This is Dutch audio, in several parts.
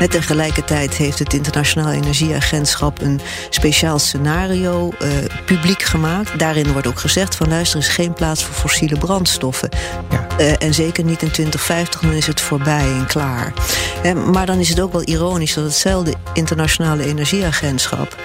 Net tegelijkertijd heeft het Internationaal Energieagentschap een speciaal scenario uh, publiek gemaakt. Daarin wordt ook gezegd van luister, er is geen plaats voor fossiele brandstoffen. Ja. Uh, en zeker niet in 2050, dan is het voorbij en klaar. Uh, maar dan is het ook wel ironisch dat hetzelfde Internationale Energieagentschap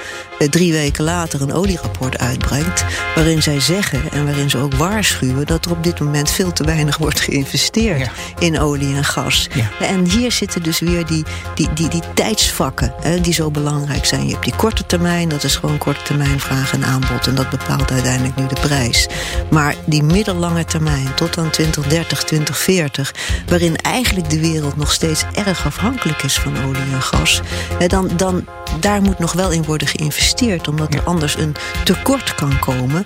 drie weken later een olierapport uitbrengt. Waarin zij zeggen en waarin ze ook waarschuwen dat er op dit moment veel te weinig wordt geïnvesteerd ja. in olie en gas. Ja. En hier zitten dus weer die, die, die, die tijdsvakken hè, die zo belangrijk zijn. Je hebt die korte termijn, dat is gewoon korte termijn vraag en aanbod. En dat bepaalt uiteindelijk nu de prijs. Maar die middellange termijn, tot aan 2030, 2040, waarin eigenlijk de wereld nog steeds erg afhankelijk is van olie en gas, hè, dan, dan daar moet nog wel in worden geïnvesteerd, omdat er anders een tekort kan komen.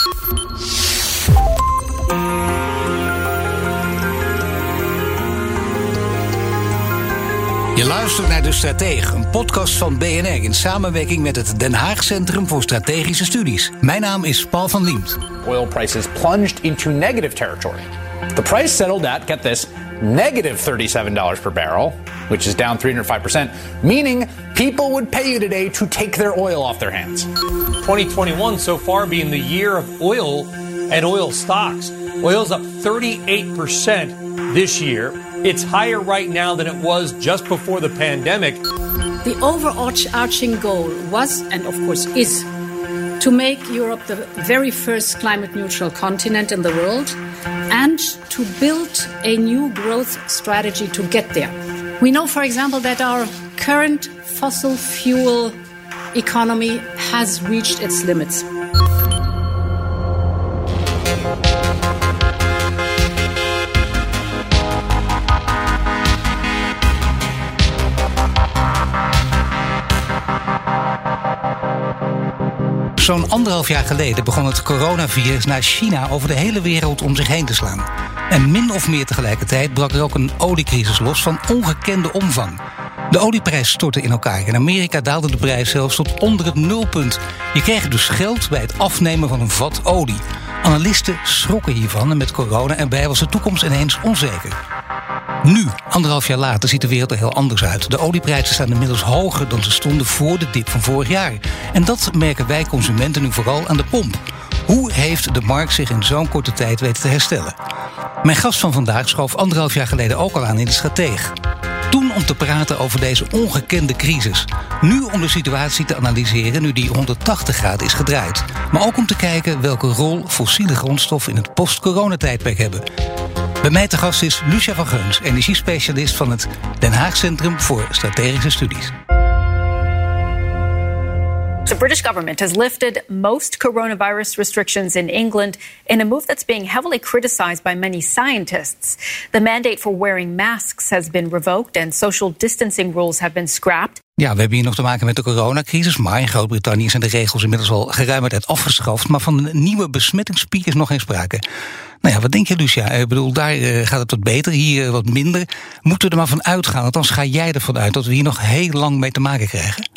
Je luistert naar De Stratege, een podcast van BNR in samenwerking met het Den Haag Centrum voor Strategische Studies. Mijn naam is Paul van Liemt. Oil prices plunged into negative territory. The price settled at, get this, negative $37 per barrel, which is down 305%, meaning people would pay you today to take their oil off their hands. 2021 so far being the year of oil and oil stocks. Oil's up 38% this year. It's higher right now than it was just before the pandemic. The overarching goal was, and of course is, to make Europe the very first climate neutral continent in the world to build a new growth strategy to get there. We know, for example, that our current fossil fuel economy has reached its limits. Zo'n anderhalf jaar geleden begon het coronavirus naar China over de hele wereld om zich heen te slaan. En min of meer tegelijkertijd brak er ook een oliecrisis los van ongekende omvang. De olieprijs stortte in elkaar. In Amerika daalde de prijs zelfs tot onder het nulpunt. Je kreeg dus geld bij het afnemen van een vat olie. Analisten schrokken hiervan en met corona erbij was de toekomst ineens onzeker. Nu, anderhalf jaar later, ziet de wereld er heel anders uit. De olieprijzen staan inmiddels hoger dan ze stonden voor de dip van vorig jaar. En dat merken wij consumenten nu vooral aan de pomp. Hoe heeft de markt zich in zo'n korte tijd weten te herstellen? Mijn gast van vandaag schoof anderhalf jaar geleden ook al aan in de strateeg. Toen om te praten over deze ongekende crisis. Nu om de situatie te analyseren nu die 180 graden is gedraaid. Maar ook om te kijken welke rol fossiele grondstoffen in het post-coronatijdperk hebben. Bij mij te gast is Lucia van Geuns, energiespecialist van het Den Haag Centrum voor Strategische Studies. The British government has lifted most coronavirus restrictions in England in a move that's being heavily criticized by many scientists. The mandate for wearing masks has been revoked and social distancing rules have been scrapped. Ja, we hebben hier nog te maken met de coronacrisis, maar in Groot-Brittannië zijn de regels inmiddels al geruime tijd afgeschaft. Maar van een nieuwe besmettingspiek is nog geen sprake. Nou ja, wat denk je, Lucia? Ik bedoel, daar eh, gaat het wat beter, hier eh, wat minder. Moeten we er maar van uitgaan? Althans, ga jij ervan uit dat we hier nog heel lang mee te maken krijgen?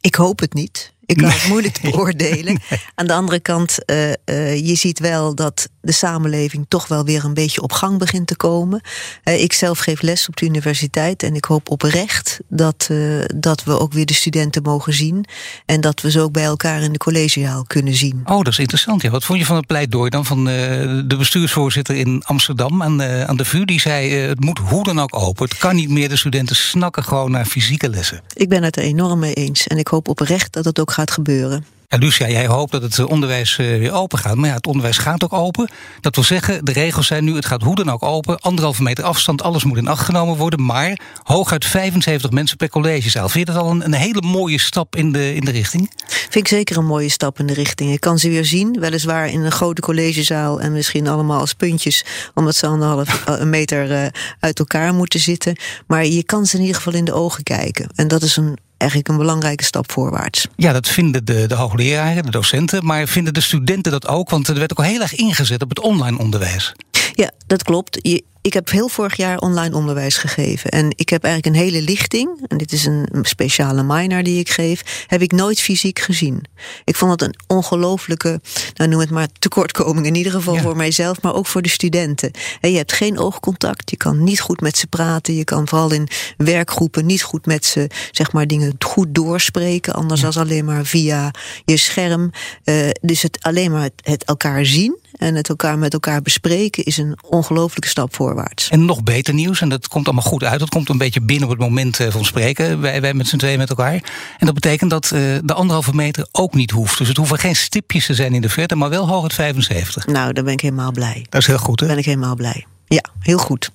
Ik hoop het niet. Ik kan het moeilijk beoordelen. Aan de andere kant, uh, uh, je ziet wel dat de samenleving toch wel weer een beetje op gang begint te komen. Uh, ik zelf geef les op de universiteit en ik hoop oprecht dat, dat we ook weer de studenten mogen zien. En dat we ze ook bij elkaar in de collegezaal kunnen zien. Oh, dat is interessant. Ja. Wat vond je van het pleidooi dan van de bestuursvoorzitter in Amsterdam aan, aan de VU? Die zei: het moet hoe dan ook open. Het kan niet meer. De studenten snakken gewoon naar fysieke lessen. Ik ben het er enorm mee eens. En ik hoop oprecht dat het ook gaat gebeuren. Ja, Lucia, jij hoopt dat het onderwijs weer open gaat. Maar ja, het onderwijs gaat ook open. Dat wil zeggen, de regels zijn nu, het gaat hoe dan ook open. Anderhalve meter afstand, alles moet in acht genomen worden. Maar hooguit 75 mensen per collegezaal. Vind je dat al een, hele mooie stap in de, in de richting? Vind ik zeker een mooie stap in de richting. Ik kan ze weer zien, weliswaar in een grote collegezaal... en misschien allemaal als puntjes, omdat ze anderhalf een meter uit elkaar moeten zitten. Maar je kan ze in ieder geval in de ogen kijken. En dat is een eigenlijk een belangrijke stap voorwaarts. Ja, dat vinden de, de hoogleraren, de docenten, maar vinden de studenten dat ook? Want er werd ook heel erg ingezet op het online onderwijs. Ja, dat klopt. Je, ik heb heel vorig jaar online onderwijs gegeven. En ik heb eigenlijk een hele lichting, en dit is een speciale minor die ik geef, heb ik nooit fysiek gezien. Ik vond het een ongelofelijke, nou noem het maar tekortkoming, in ieder geval voor mijzelf, maar ook voor de studenten. En je hebt geen oogcontact, je kan niet goed met ze praten, je kan vooral in werkgroepen niet goed met ze, zeg maar, dingen goed doorspreken, anders ja. dan alleen maar via je scherm. Uh, dus het alleen maar het, het elkaar zien en het elkaar met elkaar bespreken is een ongelooflijke stap voorwaarts. En nog beter nieuws, en dat komt allemaal goed uit. Dat komt een beetje binnen op het moment eh, van spreken. Wij, wij met z'n tweeën met elkaar. En dat betekent dat uh, de anderhalve meter ook niet hoeft. Dus het hoeven geen stipjes te zijn in de verte, maar wel hoog het 75. Nou, dan ben ik helemaal blij. Dat is heel goed, hè? Ben ik helemaal blij. Ja, heel goed.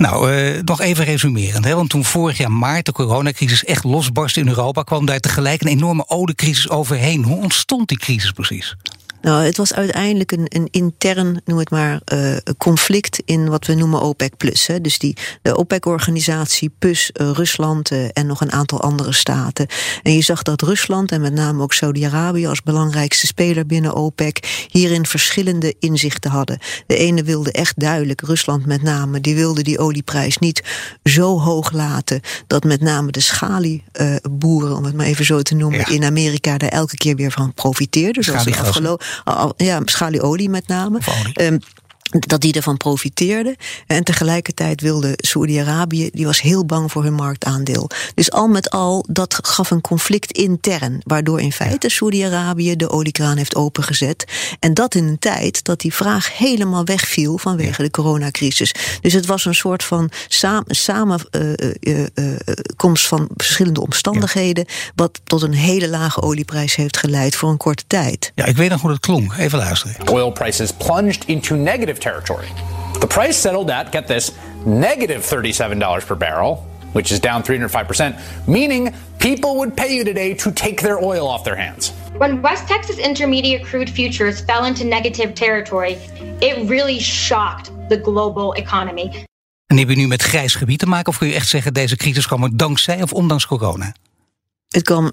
Nou, uh, nog even resumerend. Hè? Want toen vorig jaar maart de coronacrisis echt losbarstte in Europa... kwam daar tegelijk een enorme oliecrisis overheen. Hoe ontstond die crisis precies? Nou, het was uiteindelijk een, een intern, noem het maar, uh, conflict in wat we noemen OPEC plus. Hè. Dus die, de OPEC-organisatie plus uh, Rusland uh, en nog een aantal andere staten. En je zag dat Rusland en met name ook Saudi-Arabië als belangrijkste speler binnen OPEC hierin verschillende inzichten hadden. De ene wilde echt duidelijk, Rusland met name, die wilde die olieprijs niet zo hoog laten dat met name de schalie-boeren, om het maar even zo te noemen, ja. in Amerika daar elke keer weer van profiteerden. Zoals de afgelopen ja, schalieolie met name. Um, dat die ervan profiteerden. En tegelijkertijd wilde Saoedi-Arabië, die was heel bang voor hun marktaandeel. Dus al met al, dat gaf een conflict intern. Waardoor in feite ja. Saoedi-Arabië de oliekraan heeft opengezet. En dat in een tijd dat die vraag helemaal wegviel vanwege ja. de coronacrisis. Dus het was een soort van samenkomst uh, uh, uh, van verschillende omstandigheden. Ja. Wat tot een hele lage olieprijs heeft geleid voor een korte tijd. Ja, ik weet nog hoe dat klonk. Even luisteren. Oil prices plunged into negative territory. The price settled at, get this, negative $37 per barrel, which is down 305%, meaning people would pay you today to take their oil off their hands. When West Texas Intermediate crude futures fell into negative territory, it really shocked the global economy. En heb je nu met grijs gebied te maken, of kun je echt zeggen deze crisis kwam er dankzij of ondanks corona? Het kwam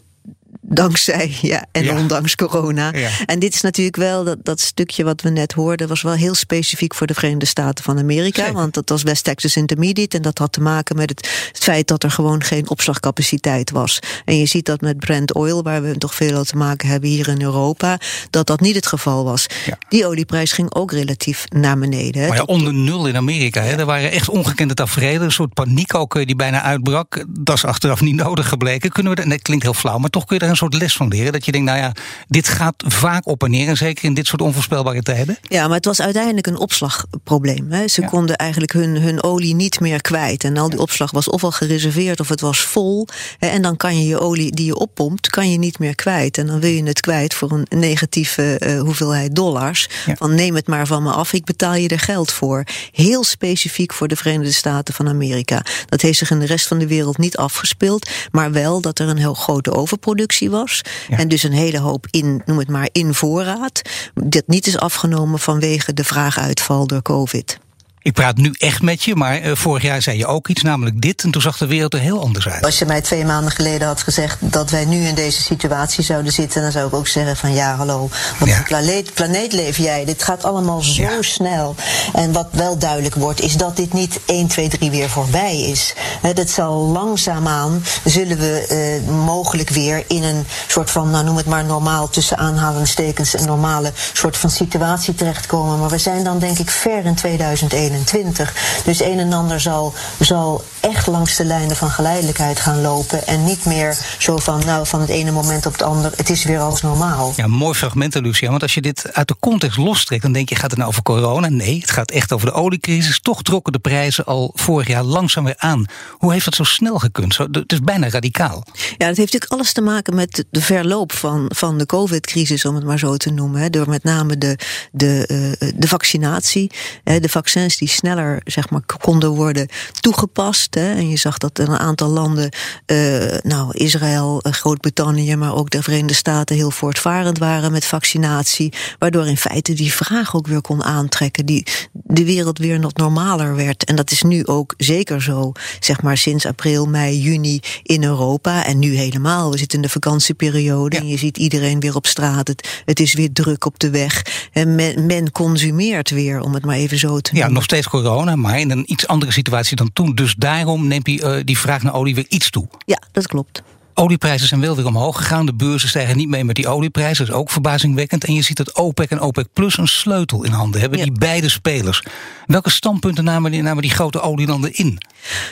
dankzij ja, en ja. ondanks corona. Ja. En dit is natuurlijk wel, dat, dat stukje wat we net hoorden... was wel heel specifiek voor de Verenigde Staten van Amerika. Zeker. Want dat was West Texas Intermediate. En dat had te maken met het, het, feit dat er gewoon geen opslagcapaciteit was. En je ziet dat met Brent Oil, waar we toch veel te maken hebben hier in Europa... dat dat niet het geval was. Ja. Die olieprijs ging ook relatief naar beneden. Hè. Maar ja, onder nul in Amerika. Hè. Er waren echt ongekende tafereelen. Een soort paniek ook die bijna uitbrak. Dat is achteraf niet nodig gebleken. Kunnen we dat, nee, klinkt heel flauw, maar toch kun je er een soort les van leren. Dat je denkt, nou ja, dit gaat vaak op en neer. En zeker in dit soort onvoorspelbare tijden. Ja, maar het was uiteindelijk een opslagprobleem. Hè. Ze ja. konden eigenlijk hun, hun olie niet meer kwijt. En al die opslag was ofwel gereserveerd of het was vol. Hè, en dan kan je je olie die je oppompt, kan je niet meer kwijt. En dan wil je het kwijt voor een negatieve uh, hoeveelheid dollars. Ja. Van neem het maar van me af, ik betaal je er geld voor. Heel specifiek voor de Verenigde Staten van Amerika. Dat heeft zich in de rest van de wereld niet afgespeeld. Maar wel dat er een heel grote overproductie was. Ja. En dus een hele hoop in, noem het maar, in voorraad. Dat niet is afgenomen vanwege de vraaguitval door COVID. Ik praat nu echt met je, maar uh, vorig jaar zei je ook iets, namelijk dit. En toen zag de wereld er heel anders uit. Als je mij twee maanden geleden had gezegd dat wij nu in deze situatie zouden zitten, dan zou ik ook zeggen van ja, hallo, wat ja. planeet, planeet leef jij? Dit gaat allemaal zo ja. snel. En wat wel duidelijk wordt, is dat dit niet 1, 2, 3 weer voorbij is. He, dat zal langzaamaan, zullen we uh, mogelijk weer in een soort van, nou noem het maar normaal, tussen aanhalingstekens, een normale soort van situatie terechtkomen. Maar we zijn dan denk ik ver in 2021. 2021. Dus een en ander zal, zal echt langs de lijnen van geleidelijkheid gaan lopen. En niet meer zo van, nou, van het ene moment op het andere. Het is weer als normaal. Ja, mooi fragment, Lucia. Want als je dit uit de context lostrekt, dan denk je, gaat het nou over corona? Nee, het gaat echt over de oliecrisis. Toch trokken de prijzen al vorig jaar langzaam weer aan. Hoe heeft dat zo snel gekund? Zo, het is bijna radicaal. Ja, dat heeft natuurlijk alles te maken met de verloop van, van de COVID-crisis, om het maar zo te noemen. Hè. Door met name de, de, uh, de vaccinatie. Hè, de vaccins die sneller zeg maar, konden worden toegepast. Hè, en je zag dat een aantal landen, uh, nou, Israël, Groot-Brittannië, maar ook de Verenigde Staten heel voortvarend waren met vaccinatie. Waardoor in feite die vraag ook weer kon aantrekken. Die de wereld weer nog normaler werd. En dat is nu ook zeker zo, zeg maar sinds april, mei, juni in Europa. En nu helemaal. We zitten in de vakantieperiode en je ziet iedereen weer op straat. Het, het is weer druk op de weg. En men, men consumeert weer, om het maar even zo te noemen. Ja, nog steeds corona, maar in een iets andere situatie dan toen. Dus daarom neemt die, uh, die vraag naar olie weer iets toe. Ja, dat klopt. Olieprijzen zijn wel weer omhoog gegaan. De beurzen stijgen niet mee met die olieprijzen. Dat is ook verbazingwekkend. En je ziet dat OPEC en OPEC Plus een sleutel in handen hebben. Die beide spelers. Welke standpunten namen die, namen die grote olielanden in?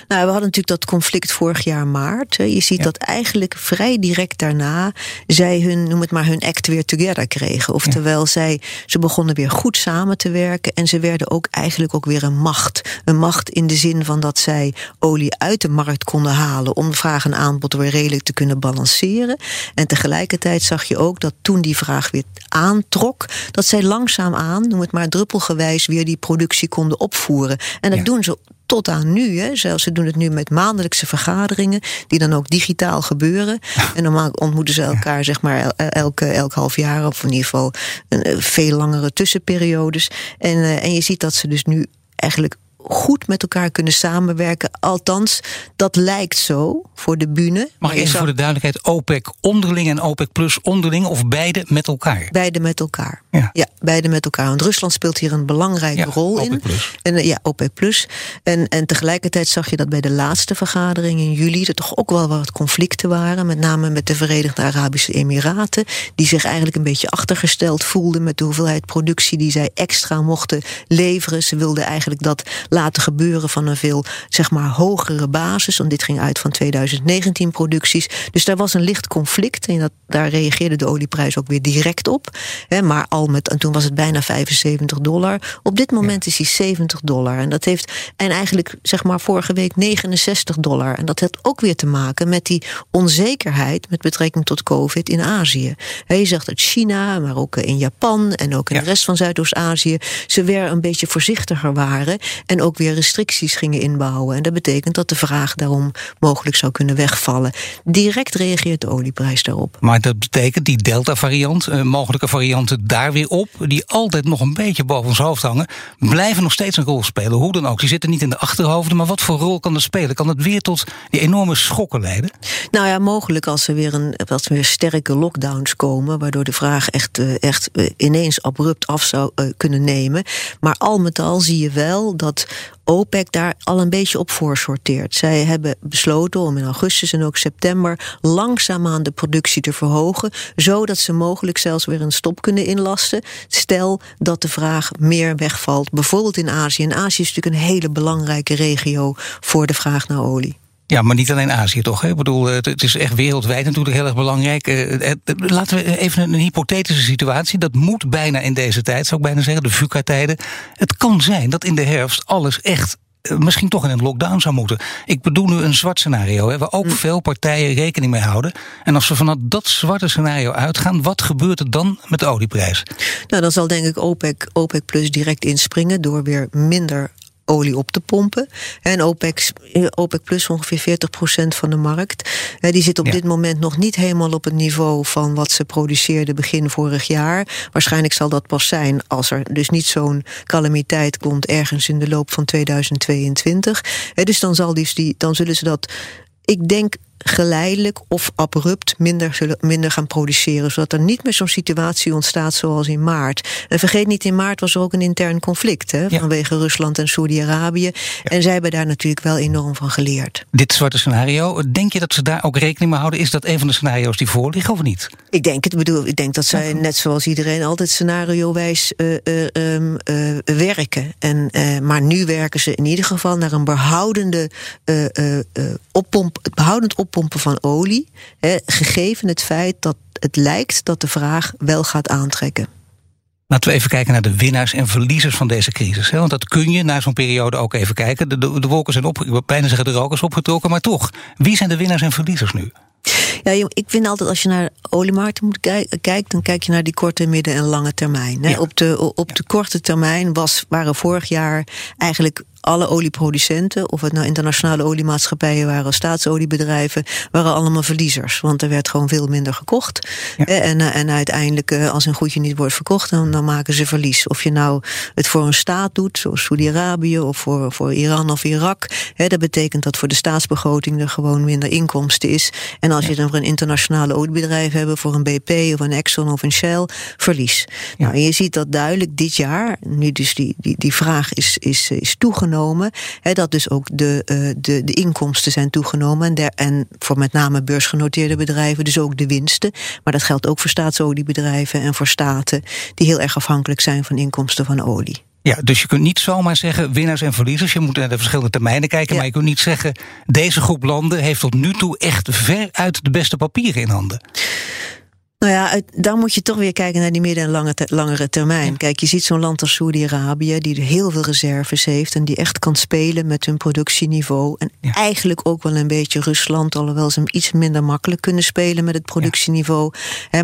Nou, we hadden natuurlijk dat conflict vorig jaar maart. Je ziet dat eigenlijk vrij direct daarna zij hun, noem het maar, hun act weer together kregen. Oftewel, zij, ze begonnen weer goed samen te werken. En ze werden ook eigenlijk ook weer een macht. Een macht in de zin van dat zij olie uit de markt konden halen. om vraag en aanbod weer redelijk te kunnen balanceren. En tegelijkertijd zag je ook dat toen die vraag weer aantrok, dat zij langzaamaan, noem het maar druppelgewijs, weer die productie konden opvoeren. En dat doen ze tot aan nu. Hè. Zelfs ze doen het nu met maandelijkse vergaderingen, die dan ook digitaal gebeuren. En normaal ontmoeten ze elkaar zeg maar elke, elk half jaar, of in ieder geval een, eh, veel langere tussenperiodes. En, uh, en je ziet dat ze dus nu eigenlijk goed met elkaar kunnen samenwerken. Althans, dat lijkt zo voor de bühne. Mag ik even voor de duidelijkheid, OPEC onderling en OPEC plus onderling of beide met elkaar? Beide met elkaar. Ja, ja beide met elkaar. Want Rusland speelt hier een belangrijke rol OPEC in. Plus. En, ja, OPEC plus. En, en tegelijkertijd zag je dat bij de laatste vergadering in juli er toch ook wel wat conflicten waren. Met name met de Verenigde Arabische Emiraten. Die zich eigenlijk een beetje achtergesteld voelden met de hoeveelheid productie die zij extra mochten leveren. Ze wilden eigenlijk dat laten gebeuren van een veel zeg maar, hogere basis. Want dit ging uit van 2019 producties. Dus daar was een licht conflict. En dat, daar reageerde de olieprijs ook weer direct op. maar al met, en toen was het bijna 75 dollar. Op dit moment is hij 70 dollar. En dat heeft, en eigenlijk zeg maar vorige week 69 dollar. En dat heeft ook weer te maken met die onzekerheid met betrekking tot COVID in Azië. je zegt dat China, maar ook in Japan en ook in de rest van Zuidoost-Azië, ze weer een beetje voorzichtiger waren. En ook weer restricties gingen inbouwen. En dat betekent dat de vraag daarom mogelijk zou kunnen wegvallen. Direct reageert de olieprijs daarop. Maar dat betekent die Delta-variant, uh, mogelijke varianten daar weer op, die altijd nog een beetje boven ons hoofd hangen, blijven nog steeds een rol spelen. Hoe dan ook. Die zitten niet in de achterhoofden, maar wat voor rol kan dat spelen? Kan het weer tot die enorme schokken leiden? Nou ja, mogelijk als er weer, een, als er weer sterke lockdowns komen, waardoor de vraag echt, eh, echt eh, ineens abrupt af zou kunnen nemen. Maar al met al zie je wel dat OPEC daar al een beetje op voor sorteert. Zij hebben besloten om in augustus en ook september langzaamaan de productie te verhogen, zodat ze mogelijk zelfs weer een stop kunnen inlasten. Stel dat de vraag meer wegvalt, bijvoorbeeld in Azië. En Azië is natuurlijk een hele belangrijke regio voor de vraag naar olie. Ja, maar niet alleen Azië toch? Hè? Ik bedoel, het is echt wereldwijd natuurlijk heel erg belangrijk. Eh, laten we even een, hypothetische situatie. Dat moet bijna in deze tijd, zou ik bijna zeggen, de VUCA-tijden. Het kan zijn dat in de herfst alles echt eh, misschien toch in een lockdown zou moeten. Ik bedoel nu een zwart scenario, hè, waar ook hm. veel partijen rekening mee houden. En als we vanuit dat zwarte scenario uitgaan, wat gebeurt er dan met de olieprijs? Nou, dan zal denk ik OPEC, OPEC Plus direct inspringen door weer minder olie op te pompen. En OPEC, OPEC Plus ongeveer 40% van de markt. Die zit op dit moment nog niet helemaal op het niveau van wat ze produceerden begin vorig jaar. Waarschijnlijk zal dat pas zijn als er dus niet zo'n calamiteit komt ergens in de loop van 2022. Dus dan, zal die, dan zullen ze dat ik denk geleidelijk of abrupt minder, zullen, minder gaan produceren. Zodat er niet meer zo'n situatie ontstaat zoals in maart. En vergeet niet, in maart was er ook een intern conflict hè, vanwege Rusland en Saudi-Arabië. En zij hebben daar natuurlijk wel enorm van geleerd. Dit zwarte scenario, denk je dat ze daar ook rekening mee houden? Is dat een van de scenario's die voorliggen of niet? Ik denk het. Bedoel, ik denk dat zij net zoals iedereen altijd scenario-wijs uh, uh, uh, werken. En, maar nu werken ze in ieder geval naar een behoudende oppomp, behoudend op pompen van olie, hè, gegeven het feit dat het lijkt dat de vraag wel gaat aantrekken. Laten we even kijken naar de winnaars en verliezers van deze crisis. Want dat kun je na zo'n periode ook even kijken. De, de, de wolken zijn op, ik wil bijna zeggen de rook is opgetrokken, maar toch. Wie zijn de winnaars en verliezers nu? Ja, ik vind altijd als je naar oliemarkten moet kijken, dan kijk je naar die korte, midden- en lange termijn. Op, de, op de korte termijn was, waren vorig jaar eigenlijk alle olieproducenten, of het nou internationale oliemaatschappijen waren, staatsoliebedrijven, waren allemaal verliezers. Want er werd gewoon veel minder gekocht. En, en uiteindelijk, als een goedje niet wordt verkocht, dan, dan maken ze verlies. Of je nou het voor een staat doet, zoals Saudi-Arabië, of voor, voor Iran of Irak. Hè, dat betekent dat voor de staatsbegroting er gewoon minder inkomsten is. En als je dan voor een internationale oliebedrijf hebt, voor een BP of een Exxon of een Shell, verlies. Nou, en je ziet dat duidelijk dit jaar, nu dus die, die, die vraag is, is, is toegenomen, hè, dat dus ook de, uh, de, de inkomsten zijn toegenomen. En, der, en voor met name beursgenoteerde bedrijven, dus ook de winsten. Maar dat geldt ook voor staatsoliebedrijven en voor staten die heel erg afhankelijk zijn van inkomsten van olie. Ja, dus je kunt niet zomaar zeggen winnaars en verliezers. Je moet naar de verschillende termijnen kijken. Maar je kunt niet zeggen deze groep landen heeft tot nu toe echt ver uit de beste papieren in handen. Nou ja, dan moet je toch weer kijken naar die midden- en lange langere termijn. Kijk, je ziet zo'n land als Saudi-Arabië, die heel veel reserves heeft en die echt kan spelen met hun productieniveau. En eigenlijk ook wel een beetje Rusland, alhoewel ze hem iets minder makkelijk kunnen spelen met het productieniveau.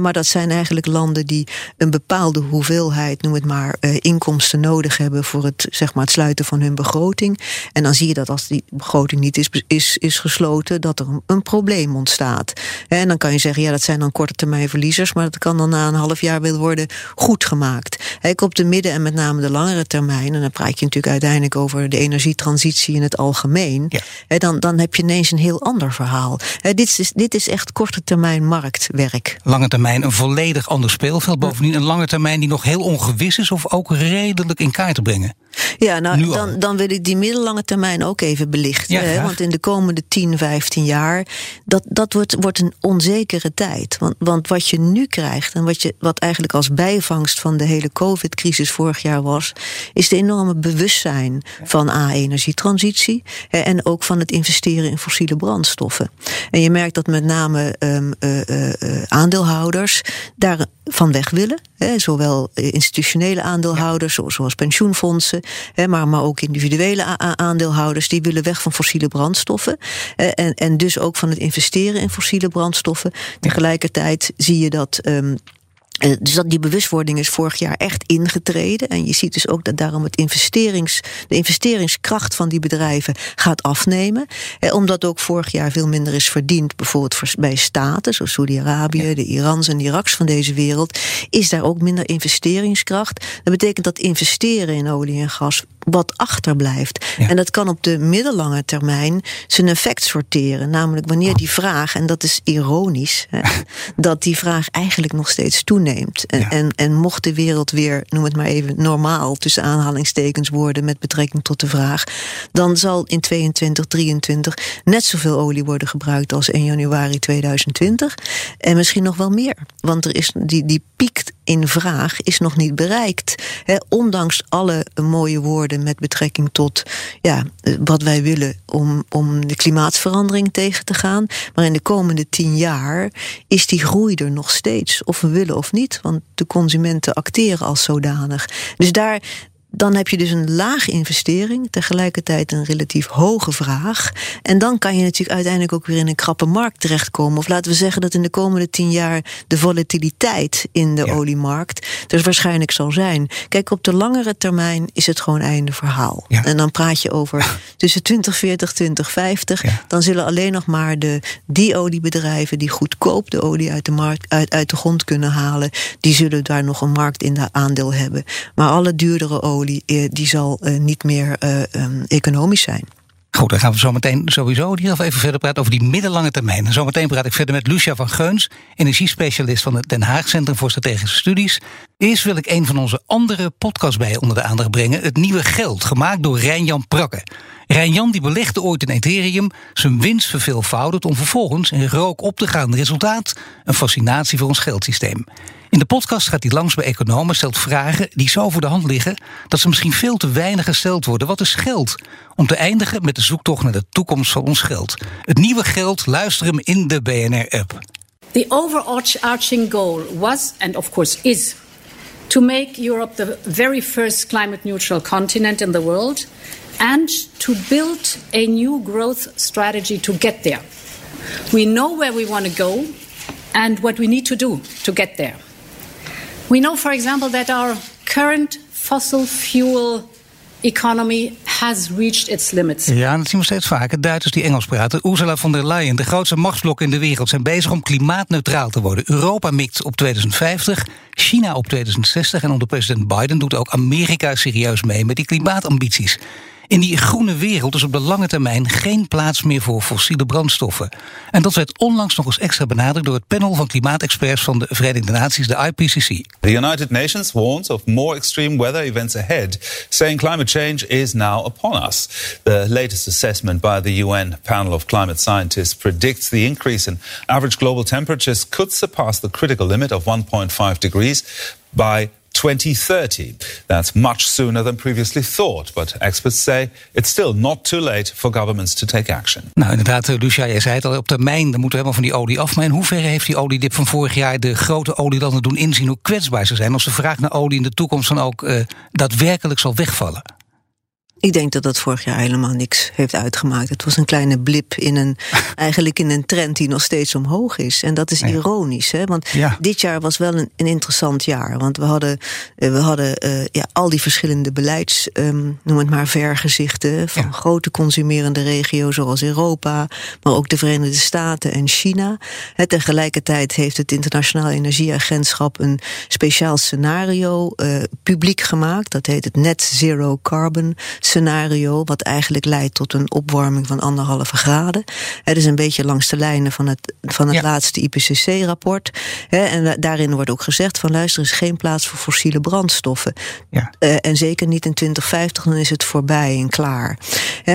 maar dat zijn eigenlijk landen die een bepaalde hoeveelheid, noem het maar, eh, inkomsten nodig hebben voor het, zeg maar, het sluiten van hun begroting. En dan zie je dat als die begroting niet is, is, is gesloten, dat er een, een probleem ontstaat. En dan kan je zeggen, ja, dat zijn dan korte termijn verliezen maar dat kan dan na een half jaar weer worden goed gemaakt. Kijk, op de midden- en met name de langere termijn, en dan praat je natuurlijk uiteindelijk over de energietransitie in het algemeen, ja. dan, dan heb je ineens een heel ander verhaal. Dit is, dit is echt korte termijn marktwerk. Lange termijn een volledig ander speelveld. Bovendien een lange termijn die nog heel ongewis is of ook redelijk in kaart te brengen. Ja, nou, dan, dan wil ik die middellange termijn ook even belichten. Ja, hè? Want in de komende 10, 15 jaar, dat, dat wordt, wordt een onzekere tijd. Want, want wat je nu krijgt en wat, je, wat eigenlijk als bijvangst van de hele COVID-crisis vorig jaar was, is de enorme bewustzijn van A-energietransitie en ook van het investeren in fossiele brandstoffen. En je merkt dat met name um, uh, uh, aandeelhouders daarvan weg willen. Hè, zowel institutionele aandeelhouders, zoals pensioenfondsen, hè, maar, maar ook individuele aandeelhouders, die willen weg van fossiele brandstoffen. en, en dus ook van het investeren in fossiele brandstoffen. Tegelijkertijd zie je dat. Um, dus dat die bewustwording is vorig jaar echt ingetreden. En je ziet dus ook dat daarom het investerings, de investeringskracht van die bedrijven gaat afnemen. omdat ook vorig jaar veel minder is verdiend, bijvoorbeeld bij staten, zoals Saudi-Arabië, de Irans en de Iraks van deze wereld, is daar ook minder investeringskracht. Dat betekent dat investeren in olie en gas wat achterblijft. En dat kan op de middellange termijn zijn effect sorteren. Namelijk wanneer die vraag, en dat is ironisch, hè, dat die vraag eigenlijk nog steeds toeneemt. En, en, en, mocht de wereld weer, noem het maar even, normaal tussen aanhalingstekens worden met betrekking tot de vraag, dan zal in 22, 23 net zoveel olie worden gebruikt als in januari 2020. En misschien nog wel meer. Want er is die, die piek in vraag is nog niet bereikt. ondanks alle mooie woorden met betrekking tot ja, wat wij willen om, om de klimaatverandering tegen te gaan. Maar in de komende tien jaar is die groei er nog steeds. Of we willen of niet. Want de consumenten acteren als zodanig. Dus daar, dan heb je dus een lage investering, tegelijkertijd een relatief hoge vraag. En dan kan je natuurlijk uiteindelijk ook weer in een krappe markt terechtkomen. Of laten we zeggen dat in de komende tien jaar de volatiliteit in de oliemarkt dus waarschijnlijk zal zijn. Kijk, op de langere termijn is het gewoon einde verhaal. En dan praat je over tussen 2040, 2050. Dan zullen alleen nog maar de, die oliebedrijven die goedkoop de olie uit de, markt, uit, uit de grond kunnen halen, die zullen daar nog een markt in de aandeel hebben. Maar alle duurdere olie eh, die zal eh, niet meer eh, ehm, economisch zijn. Goed, dan gaan we zo meteen sowieso hier even verder praten over die middellange termijn. Zometeen praat ik verder met Lucia van Geuns, energiespecialist van het Den Haag Centrum voor Strategische Studies. Eerst wil ik een van onze andere podcasts bij onder de aandacht brengen. Het Nieuwe Geld, gemaakt door Rijn-Jan Prakke. Rijn-Jan die belegde ooit in Ethereum, zijn winst verveelvoudigd om vervolgens in rook op te gaan. Resultaat? Een fascinatie voor ons geldsysteem. In de podcast gaat hij langs bij economen, stelt vragen die zo voor de hand liggen dat ze misschien veel te weinig gesteld worden. Wat is geld? Om te eindigen met de zoektocht naar de toekomst van ons geld. Het nieuwe geld, luister hem in de BNR-app. The overarching goal was, and of course is, to make Europe the very first climate neutral continent in the world and to build a new growth strategy to get there. We know where we want to go and what we need to do to get there. We know, for example, that our current fossil fuel economy has reached its limits. Ja, dat zien we steeds vaker. Duitsers die Engels praten. Ursula von der Leyen, de grootste machtsblok in de wereld, zijn bezig om klimaatneutraal te worden. Europa mikt op 2050, China op 2060 en onder president Biden doet ook Amerika serieus mee met die klimaatambities. In die groene wereld is op de lange termijn geen plaats meer voor fossiele brandstoffen. En dat werd onlangs nog eens extra benadrukt door het panel van klimaatexperts van de Verenigde Naties, de IPCC. The United Nations warns of more extreme weather events ahead, saying climate change is now upon us. The latest assessment by the UN panel of climate scientists predicts the increase in average global temperatures could surpass the critical limit of 1.5 degrees by 2030. That's much sooner than previously thought, but experts say it's still not too late for governments to take action. Nou, inderdaad, eh, Lucia, jij zei het al, op termijn dan moeten we helemaal van die olie af. Maar in heeft die oliedip van vorig jaar de grote olielanden doen inzien hoe kwetsbaar ze zijn als de vraag naar olie in de toekomst dan ook uh, daadwerkelijk zal wegvallen? Ik denk dat dat vorig jaar helemaal niks heeft uitgemaakt. Het was een kleine blip in een, eigenlijk in een trend die nog steeds omhoog is. En dat is ironisch, hè? want ja. dit jaar was wel een, een, interessant jaar. Want we hadden, eh, we hadden uh, ja, al die verschillende beleids, um, noem het maar, vergezichten... van ja. grote consumerende regio's zoals Europa... maar ook de Verenigde Staten en China. Tegelijkertijd heeft het Internationaal Energieagentschap... een speciaal scenario uh, publiek gemaakt. Dat heet het Net Zero Carbon scenario, wat eigenlijk leidt tot een opwarming van anderhalve graden. Het is een beetje langs de lijnen van het, van het ja. laatste IPCC-rapport. En daarin wordt ook gezegd van luister, er is geen plaats voor fossiele brandstoffen. Ja. Uh, en zeker niet in 2050, dan is het voorbij en klaar.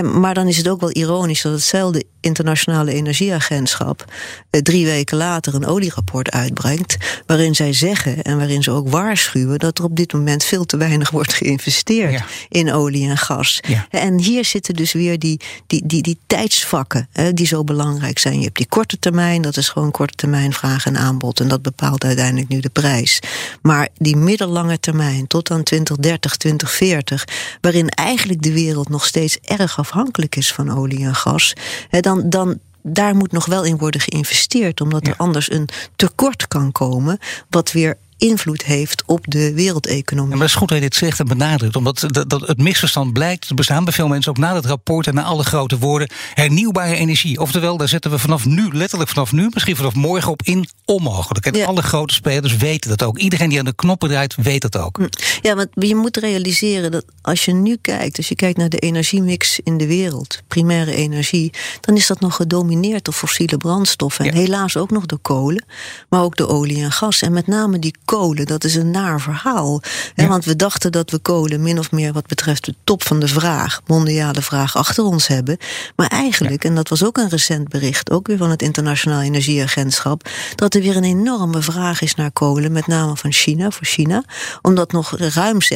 Maar dan is het ook wel ironisch dat hetzelfde internationale energieagentschap uh, drie weken later een olierapport uitbrengt, waarin zij zeggen en waarin ze ook waarschuwen dat er op dit moment veel te weinig wordt geïnvesteerd ja. in olie en gas. Ja. En hier zitten dus weer die, die, die, die tijdsvakken hè, die zo belangrijk zijn. Je hebt die korte termijn, dat is gewoon korte termijn vraag en aanbod. En dat bepaalt uiteindelijk nu de prijs. Maar die middellange termijn, tot aan 2030, 2040, waarin eigenlijk de wereld nog steeds erg afhankelijk is van olie en gas, hè, dan, dan, daar moet nog wel in worden geïnvesteerd, omdat ja. er anders een tekort kan komen, wat weer invloed heeft op de wereldeconomie. Ja, maar het is goed dat je dit zegt en benadrukt, omdat dat, dat het misverstand blijkt te bestaan bij veel mensen, ook na het rapport en na alle grote woorden, hernieuwbare energie. Oftewel, daar zetten we vanaf nu, letterlijk vanaf nu, misschien vanaf morgen op in, onmogelijk. En ja. alle grote spelers weten dat ook. Iedereen die aan de knoppen draait, weet dat ook. Hm. Ja, want je moet realiseren dat als je nu kijkt, als je kijkt naar de energiemix in de wereld, primaire energie, dan is dat nog gedomineerd door fossiele brandstoffen. En ja. helaas ook nog door kolen, maar ook door olie en gas. En met name die kolen, dat is een naar verhaal. Ja. Want we dachten dat we kolen min of meer wat betreft de top van de vraag, mondiale vraag, achter ons hebben. Maar eigenlijk, ja. en dat was ook een recent bericht, ook weer van het Internationaal Energieagentschap, dat er weer een enorme vraag is naar kolen, met name van China, voor China. Omdat nog ruim 60%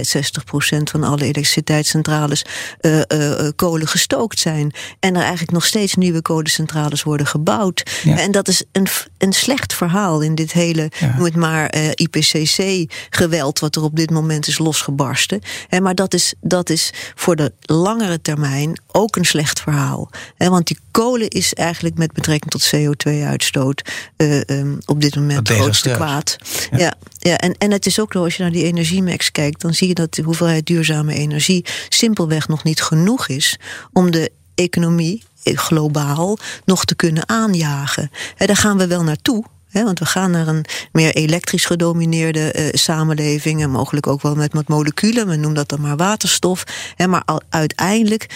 van alle elektriciteitscentrales uh, uh, kolen gestookt zijn. En er eigenlijk nog steeds nieuwe kolencentrales worden gebouwd. Ja. En dat is een, een slecht verhaal in dit hele, noem het maar, uh, IPCC-geweld wat er op dit moment is losgebarsten. maar dat is, dat is voor de langere termijn ook een slecht verhaal. want die kolen is eigenlijk met betrekking tot CO2-uitstoot uh, um, op dit moment het grootste kwaad. Ja. ja, ja, en, en het is ook zo, als je naar die energiemix kijkt, dan zie je dat de hoeveelheid duurzame energie simpelweg nog niet genoeg is om de economie globaal nog te kunnen aanjagen. En daar gaan we wel naartoe. Want we gaan naar een meer elektrisch gedomineerde uh, samenleving. En mogelijk ook wel met, met moleculen. We noemen dat dan maar waterstof. He, maar uiteindelijk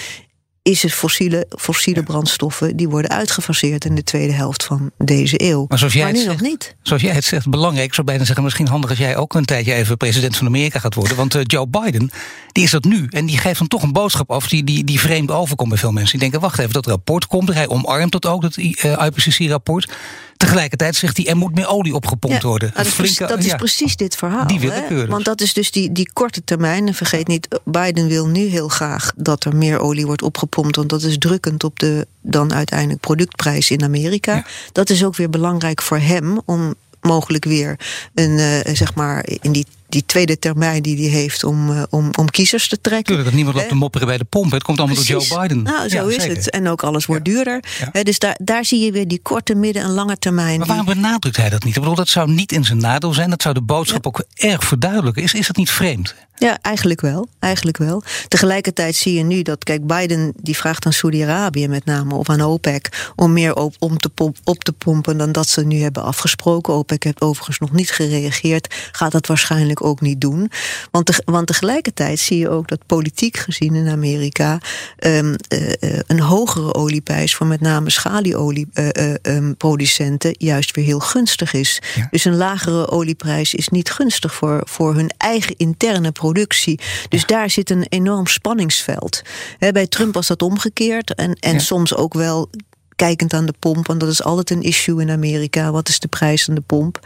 is het fossiele, fossiele ja. brandstoffen die worden uitgefaseerd in de tweede helft van deze eeuw. Maar, zoals jij maar nu het nog niet. Zoals jij het zegt, belangrijk. Ik zou bijna zeggen, misschien handig als jij ook een tijdje even president van Amerika gaat worden. Want uh, Joe Biden, die is dat nu. En die geeft dan toch een boodschap af die, die, die vreemd overkomt bij veel mensen. Die denken, wacht even, dat rapport komt. Hij omarmt dat ook, dat uh, IPCC-rapport. Tegelijkertijd zegt hij, er moet meer olie opgepompt ja, worden. Dat, is, flinke, dat is precies dit verhaal. Die. Want dat is dus die, die korte termijn. En vergeet niet, Biden wil nu heel graag dat er meer olie wordt opgepompt. Want dat is drukkend op de dan uiteindelijk productprijs in Amerika. Ja. Dat is ook weer belangrijk voor hem om mogelijk weer een, uh, zeg maar, in die die tweede termijn die hij heeft om, uh, om, om kiezers te trekken. Tuurlijk, dat niemand loopt te mopperen bij de pomp. Het komt allemaal Precies. door Joe Biden. Nou, zo is het. En ook alles wordt duurder. dus daar, daar zie je weer die korte, midden- en lange termijn. Maar waarom benadrukt hij dat niet? Ik bedoel, dat zou niet in zijn nadeel zijn. Dat zou de boodschap ook erg verduidelijken. Is, is dat niet vreemd? Ja, eigenlijk wel. Eigenlijk wel. Tegelijkertijd zie je nu dat, kijk, Biden die vraagt aan Saudi-Arabië met name of aan OPEC om meer op, om te pomp, op te pompen dan dat ze nu hebben afgesproken. OPEC heeft overigens nog niet gereageerd, gaat dat waarschijnlijk ook niet doen. Want, te, want tegelijkertijd zie je ook dat politiek gezien in Amerika um, uh, een hogere olieprijs voor met name schalieolieproducenten uh, juist weer heel gunstig is. Ja. Dus een lagere olieprijs is niet gunstig voor, voor hun eigen interne productie. Dus daar zit een enorm spanningsveld. bij Trump was dat omgekeerd. En, en soms ook wel kijkend aan de pomp, want dat is altijd een issue in Amerika. Wat is de prijs aan de pomp?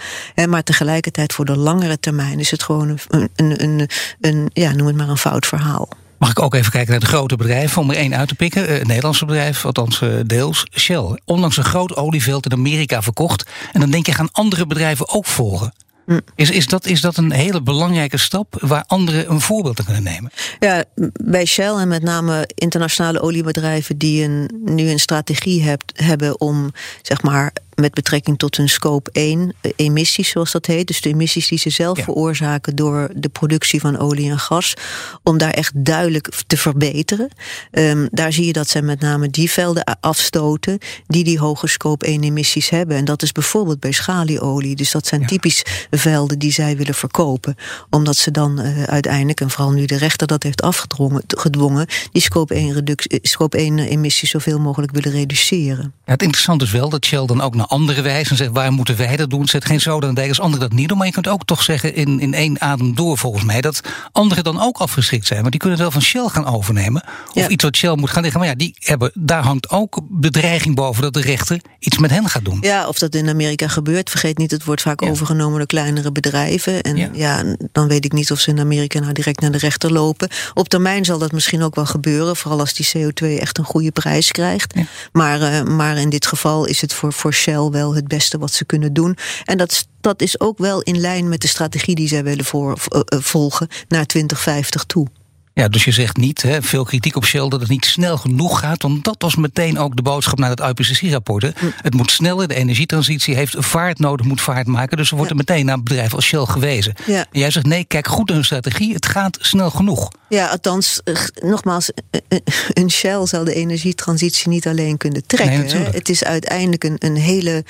maar tegelijkertijd voor de langere termijn is het gewoon een, een, een, een ja, noem het maar een fout verhaal. Mag ik ook even kijken naar de grote bedrijven, om er één uit te pikken. Een Nederlandse bedrijf, althans deels, Shell. Onlangs een groot olieveld in Amerika verkocht. En dan denk je, gaan andere bedrijven ook volgen? Hm. Is, is, dat, is dat een hele belangrijke stap waar anderen een voorbeeld aan kunnen nemen? Ja, bij Shell en met name internationale oliebedrijven die een, nu een strategie hebt, hebben om zeg maar met betrekking tot hun scope 1 eh, emissies, zoals dat heet. Dus de emissies die ze zelf veroorzaken door de productie van olie en gas. Om daar echt duidelijk te verbeteren. Um, daar zie je dat ze met name die velden afstoten die die hoge scope 1 emissies hebben. En dat is bijvoorbeeld bij schalieolie. Dus dat zijn typisch velden die zij willen verkopen. Omdat ze dan uh, uiteindelijk, en vooral nu de rechter dat heeft afgedwongen, gedwongen, die scope 1, reductie, scope 1 emissies zoveel mogelijk willen reduceren. Ja, het interessante is wel dat Shell dan ook naar andere wijze en zegt waar moeten wij dat doen? Zet geen zoden en als anderen dat niet doen. Maar je kunt ook toch zeggen in, in één adem door volgens mij dat anderen dan ook afgeschikt zijn. Want die kunnen het wel van Shell gaan overnemen. Of iets wat Shell moet gaan liggen. Maar ja, die hebben, daar hangt ook bedreiging boven dat de rechter iets met hen gaat doen. Ja, of dat in Amerika gebeurt. Vergeet niet, het wordt vaak overgenomen door kleinere bedrijven. En ja. ja. dan weet ik niet of ze in Amerika nou direct naar de rechter lopen. Op termijn zal dat misschien ook wel gebeuren. Vooral als die CO2 echt een goede prijs krijgt. Maar, uh, maar in dit geval is het voor, voor Shell wel het beste wat ze kunnen doen. En dat, dat is ook wel in lijn met de strategie die zij willen voor, uh, volgen naar 2050 toe. Ja, dus je zegt niet, hè, veel kritiek op Shell, dat het niet snel genoeg gaat. Want dat was meteen ook de boodschap naar het IPCC-rapport. Hm. Het moet sneller, de energietransitie heeft vaart nodig, moet vaart maken. Dus er wordt er meteen naar een bedrijf als Shell gewezen. Ja. En jij zegt, nee, kijk goed naar hun strategie, het gaat snel genoeg. Ja, althans, uh, nogmaals, uh, een Shell zal de energietransitie niet alleen kunnen trekken. Nee, het is uiteindelijk een, een hele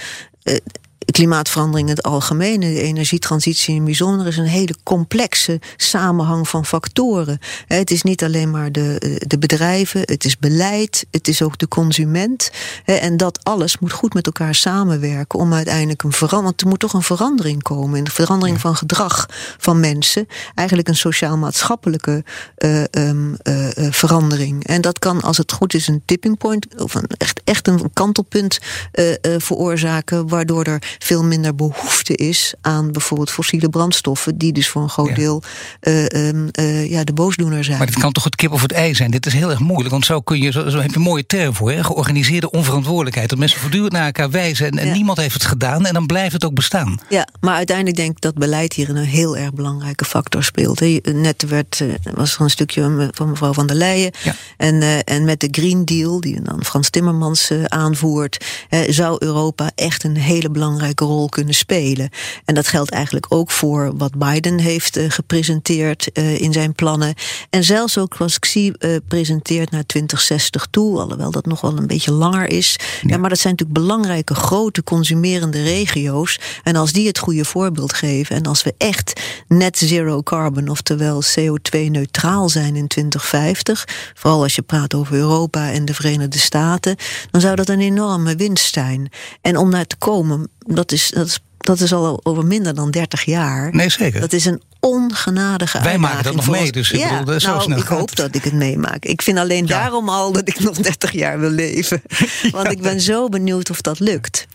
klimaatverandering in het algemeen, de energietransitie in het bijzonder, is een hele complexe samenhang van factoren. Het is niet alleen maar de, de bedrijven, het is beleid, het is ook de consument. En dat alles moet goed met elkaar samenwerken om uiteindelijk een verandering. Want er moet toch een verandering komen, een verandering van gedrag van mensen. Eigenlijk een sociaal-maatschappelijke uh, um, uh, verandering. En dat kan, als het goed is, een tipping point of een, echt, echt een kantelpunt uh, veroorzaken, waardoor er veel minder behoefte is aan bijvoorbeeld fossiele brandstoffen, die dus voor een groot deel uh, uh, ja, de boosdoener zijn. Maar dit kan toch het kip of het ei zijn? Dit is heel erg moeilijk, want zo kun je, zo, zo heb je een mooie term voor, hè? georganiseerde onverantwoordelijkheid. Dat mensen voortdurend naar elkaar wijzen en, en niemand heeft het gedaan en dan blijft het ook bestaan. Ja, maar uiteindelijk denk ik dat beleid hier een heel erg belangrijke factor speelt. Net werd, was er een stukje van mevrouw van der Leyen. Ja. En, en met de Green Deal, die dan Frans Timmermans aanvoert, zou Europa echt een hele belangrijke belangrijke rol kunnen spelen. En dat geldt eigenlijk ook voor wat Biden heeft uh, gepresenteerd uh, in zijn plannen. En zelfs ook wat Xi uh, presenteert naar 2060 toe, alhoewel dat nog wel een beetje langer is. Ja. ja. maar dat zijn natuurlijk belangrijke, grote consumerende regio's. En als die het goede voorbeeld geven en als we echt net zero carbon, oftewel CO2-neutraal zijn in 2050, vooral als je praat over Europa en de Verenigde Staten, dan zou dat een enorme winst zijn. En om naar te komen dat is, dat is dat is al over minder dan 30 jaar. Nee, zeker. Dat is een ongenadige Wij maken dat nog mee, dus ik ja, bedoel, zo nou, snel ik hoop dat ik het meemaak. Ik vind alleen ja. daarom al dat ik nog 30 jaar wil leven. Want ja. ik ben zo benieuwd of dat lukt.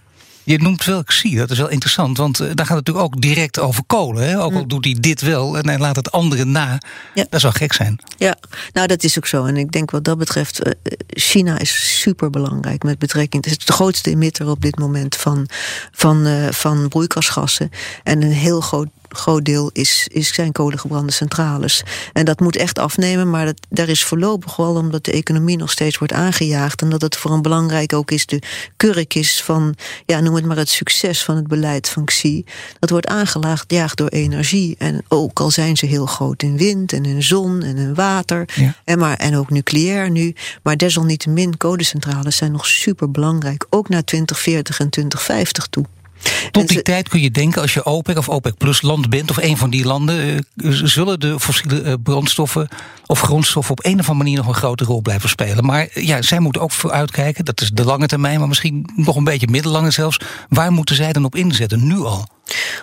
Je noemt wel Xi, dat is wel interessant, want uh, daar gaat het natuurlijk ook direct over kolen. Hè? Ook al mm. doet hij dit wel en hij laat het andere na. Ja. Dat zou gek zijn. Ja, nou dat is ook zo. En ik denk wat dat betreft, uh, China is super belangrijk met betrekking. Het is de grootste emitter op dit moment van, van, uh, van broeikasgassen. En een heel groot groot deel is, is, zijn kolengebrande centrales. En dat moet echt afnemen, maar dat, daar is voorlopig wel omdat de economie nog steeds wordt aangejaagd. En dat het voor een belangrijk ook is de kurk is van, ja, noem het maar het succes van het beleid van Xi. Dat wordt aangejaagd door energie. En ook al zijn ze heel groot in wind en in zon en in water. En, maar, en ook nucleair nu. Maar desalniettemin, kolencentrales zijn nog super belangrijk. Ook naar 2040 en 2050 toe. Tot die tijd kun je denken, als je OPEC of OPEC Plus land bent, of een van die landen, eh, zullen de fossiele eh, brandstoffen of grondstoffen op een of andere manier nog een grote rol blijven spelen. Maar eh, ja, zij moeten ook vooruitkijken, dat is de lange termijn, maar misschien nog een beetje middellange zelfs. Waar moeten zij dan op inzetten, nu al?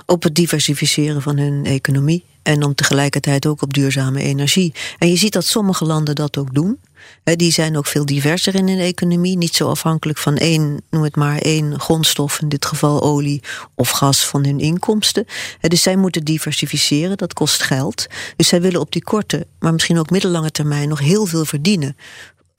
Op het diversificeren van hun economie. En om tegelijkertijd ook op duurzame energie. En je ziet dat sommige landen dat ook doen. Die zijn ook veel diverser in hun economie. Niet zo afhankelijk van één, noem het maar, één grondstof, in dit geval olie of gas, van hun inkomsten. Dus zij moeten diversificeren, dat kost geld. Dus zij willen op die korte, maar misschien ook middellange termijn nog heel veel verdienen.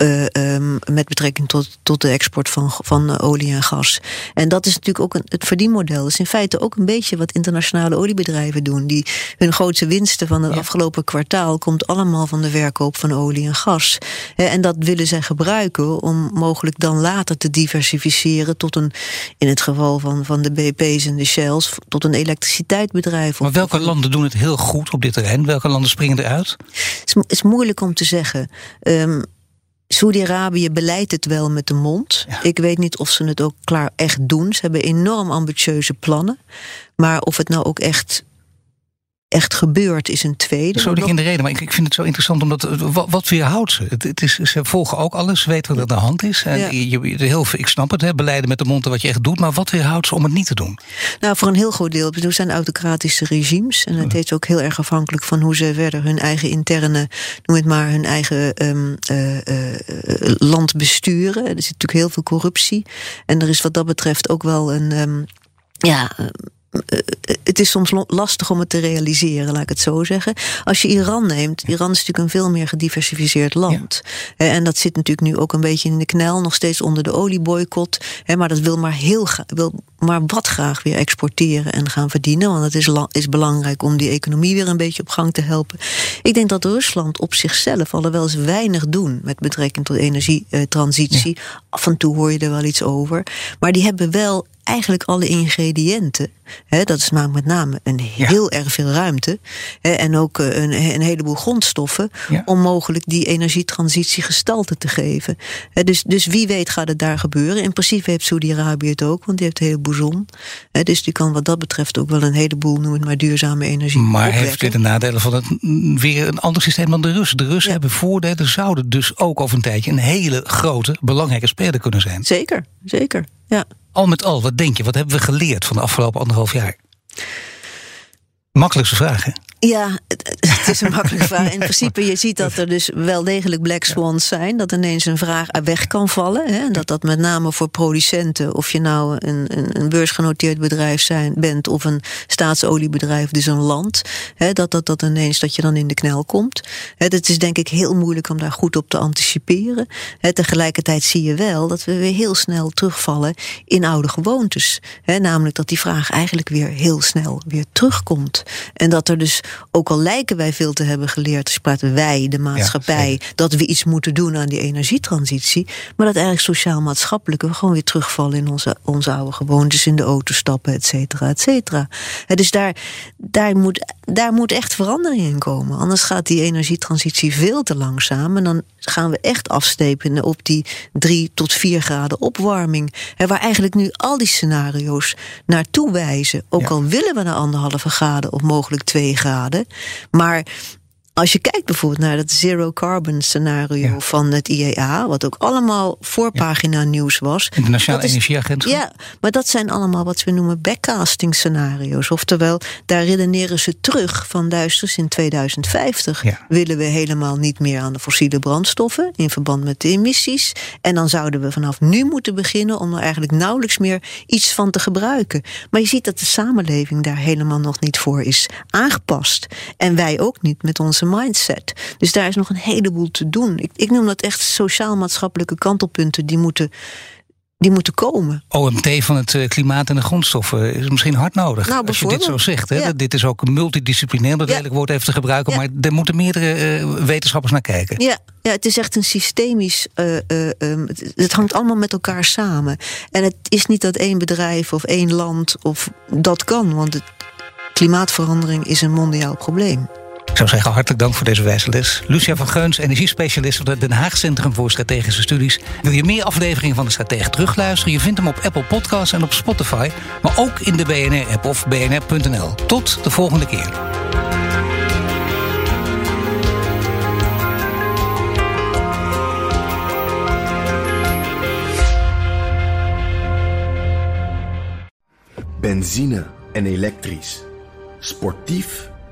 Uh, um, met betrekking tot, tot de export van, van olie en gas. En dat is natuurlijk ook een, het verdienmodel. Dat is in feite ook een beetje wat internationale oliebedrijven doen. Die hun grootste winsten van het afgelopen kwartaal komt allemaal van de verkoop van olie en gas. En dat willen zij gebruiken om mogelijk dan later te diversificeren tot een, in het geval van, van de BP's en de Shells, tot een elektriciteitsbedrijf. Maar welke landen doen het heel goed op dit terrein? Welke landen springen eruit? Het is, is moeilijk om te zeggen. Um, Saudi-Arabië beleidt het wel met de mond. Ik weet niet of ze het ook klaar echt doen. Ze hebben enorm ambitieuze plannen. Maar of het nou ook echt echt gebeurt, is een tweede. Zo ik in de reden, maar ik, ik vind het zo interessant omdat wat, wat weerhoudt ze? Het, het, is, ze volgen ook alles, weten wat er aan de hand is. En je, je, heel, ik snap het, hè, beleiden met de mond wat je echt doet, maar wat weerhoudt ze om het niet te doen? Nou, voor een heel groot deel. Het zijn autocratische regimes en het is ook heel erg afhankelijk van hoe ze verder hun eigen interne, noem het maar, hun eigen um, uh, uh, land besturen. Er zit natuurlijk heel veel corruptie en er is wat dat betreft ook wel een. Um, ja, eh, het is soms lastig om het te realiseren, laat ik het zo zeggen. Als je Iran neemt, Iran is natuurlijk een veel meer gediversifieerd land. Eh, en dat zit natuurlijk nu ook een beetje in de knel, nog steeds onder de olieboycott. Maar dat wil maar heel wil maar wat graag weer exporteren en gaan verdienen. Want het is, is belangrijk om die economie weer een beetje op gang te helpen. Ik denk dat Rusland op zichzelf, alhoewel ze weinig doen met betrekking tot energietransitie. Af en toe hoor je er wel iets over. Maar die hebben wel eigenlijk alle ingrediënten. Hè, dat is namelijk met name een heel erg veel ruimte. Hè, en ook een, een heleboel grondstoffen. om mogelijk die energietransitie gestalte te geven. Hè, dus, dus wie weet gaat het daar gebeuren. In principe heeft Saudi-Arabië het ook, want die heeft een heleboel zon. Dus die kan wat dat betreft ook wel een heleboel, noem het maar, duurzame energie. Maar opwekken. heeft dit de nadelen van het weer een ander systeem dan de Russen? De Russen hebben voordelen, zouden dus ook over een tijdje een hele grote, belangrijke speler kunnen zijn. Zeker, zeker. Ja. Al met al, wat denk je? Wat hebben we geleerd van de afgelopen anderhalf jaar? Makkelijkste vraag, hè? Ja, het, is een makkelijke vraag. In principe, je ziet dat er dus wel degelijk black swans zijn. Dat ineens een vraag weg kan vallen. Hè? En dat dat met name voor producenten, of je nou een, een, een beursgenoteerd bedrijf zijn, bent of een staatsoliebedrijf, dus een land. Hè? Dat, dat dat ineens dat je dan in de knel komt. Het is denk ik heel moeilijk om daar goed op te anticiperen. Hè? Tegelijkertijd zie je wel dat we weer heel snel terugvallen in oude gewoontes. Hè? Namelijk dat die vraag eigenlijk weer heel snel weer terugkomt. En dat er dus ook al lijken wij veel te hebben geleerd, dus praten wij, de maatschappij, dat we iets moeten doen aan die energietransitie, maar dat eigenlijk sociaal-maatschappelijk we gewoon weer terugvallen in onze, onze oude gewoontes, in de auto stappen, et cetera, et cetera. Dus daar, daar, moet, daar moet echt verandering in komen. Anders gaat die energietransitie veel te langzaam en dan gaan we echt afstepen op die drie tot vier graden opwarming. Waar eigenlijk nu al die scenario's naartoe wijzen. Ook al willen we naar anderhalve graden of mogelijk twee graden. Maar als je kijkt bijvoorbeeld naar het zero carbon scenario van het IEA, wat ook allemaal voorpagina nieuws was. Internationaal Energieagentschap. Ja, maar dat zijn allemaal wat we noemen backcasting scenario's. Oftewel, daar redeneren ze terug van duisters in 2050 willen we helemaal niet meer aan de fossiele brandstoffen in verband met de emissies. En dan zouden we vanaf nu moeten beginnen om er eigenlijk nauwelijks meer iets van te gebruiken. Maar je ziet dat de samenleving daar helemaal nog niet voor is aangepast. En wij ook niet met onze mindset. Dus daar is nog een heleboel te doen. Ik, ik noem dat echt sociaal-maatschappelijke kantelpunten die moeten die moeten komen. OMT van het eh, klimaat en de grondstoffen is misschien hard nodig. Nou, als je dit zo zegt. Hè? Ja. Dit is ook multidisciplinair, dat Ja. woord even te gebruiken. Ja. Maar er moeten meerdere eh, wetenschappers naar kijken. Ja, ja, het is echt een systemisch. eh, ehm, het, het hangt allemaal met elkaar samen. En het is niet dat één bedrijf of één land of dat kan, want het, klimaatverandering is een mondiaal probleem. Ik zou zeggen, hartelijk dank voor deze wijze. Lucia van Geuns, energiespecialist van het Den Haag Centrum voor Strategische Studies. Wil je meer afleveringen van de Stratege terugluisteren? Je vindt hem op Apple Podcasts en op Spotify. Maar ook in de BNR-app of bnr.nl. Tot de volgende keer. Benzine en elektrisch. Sportief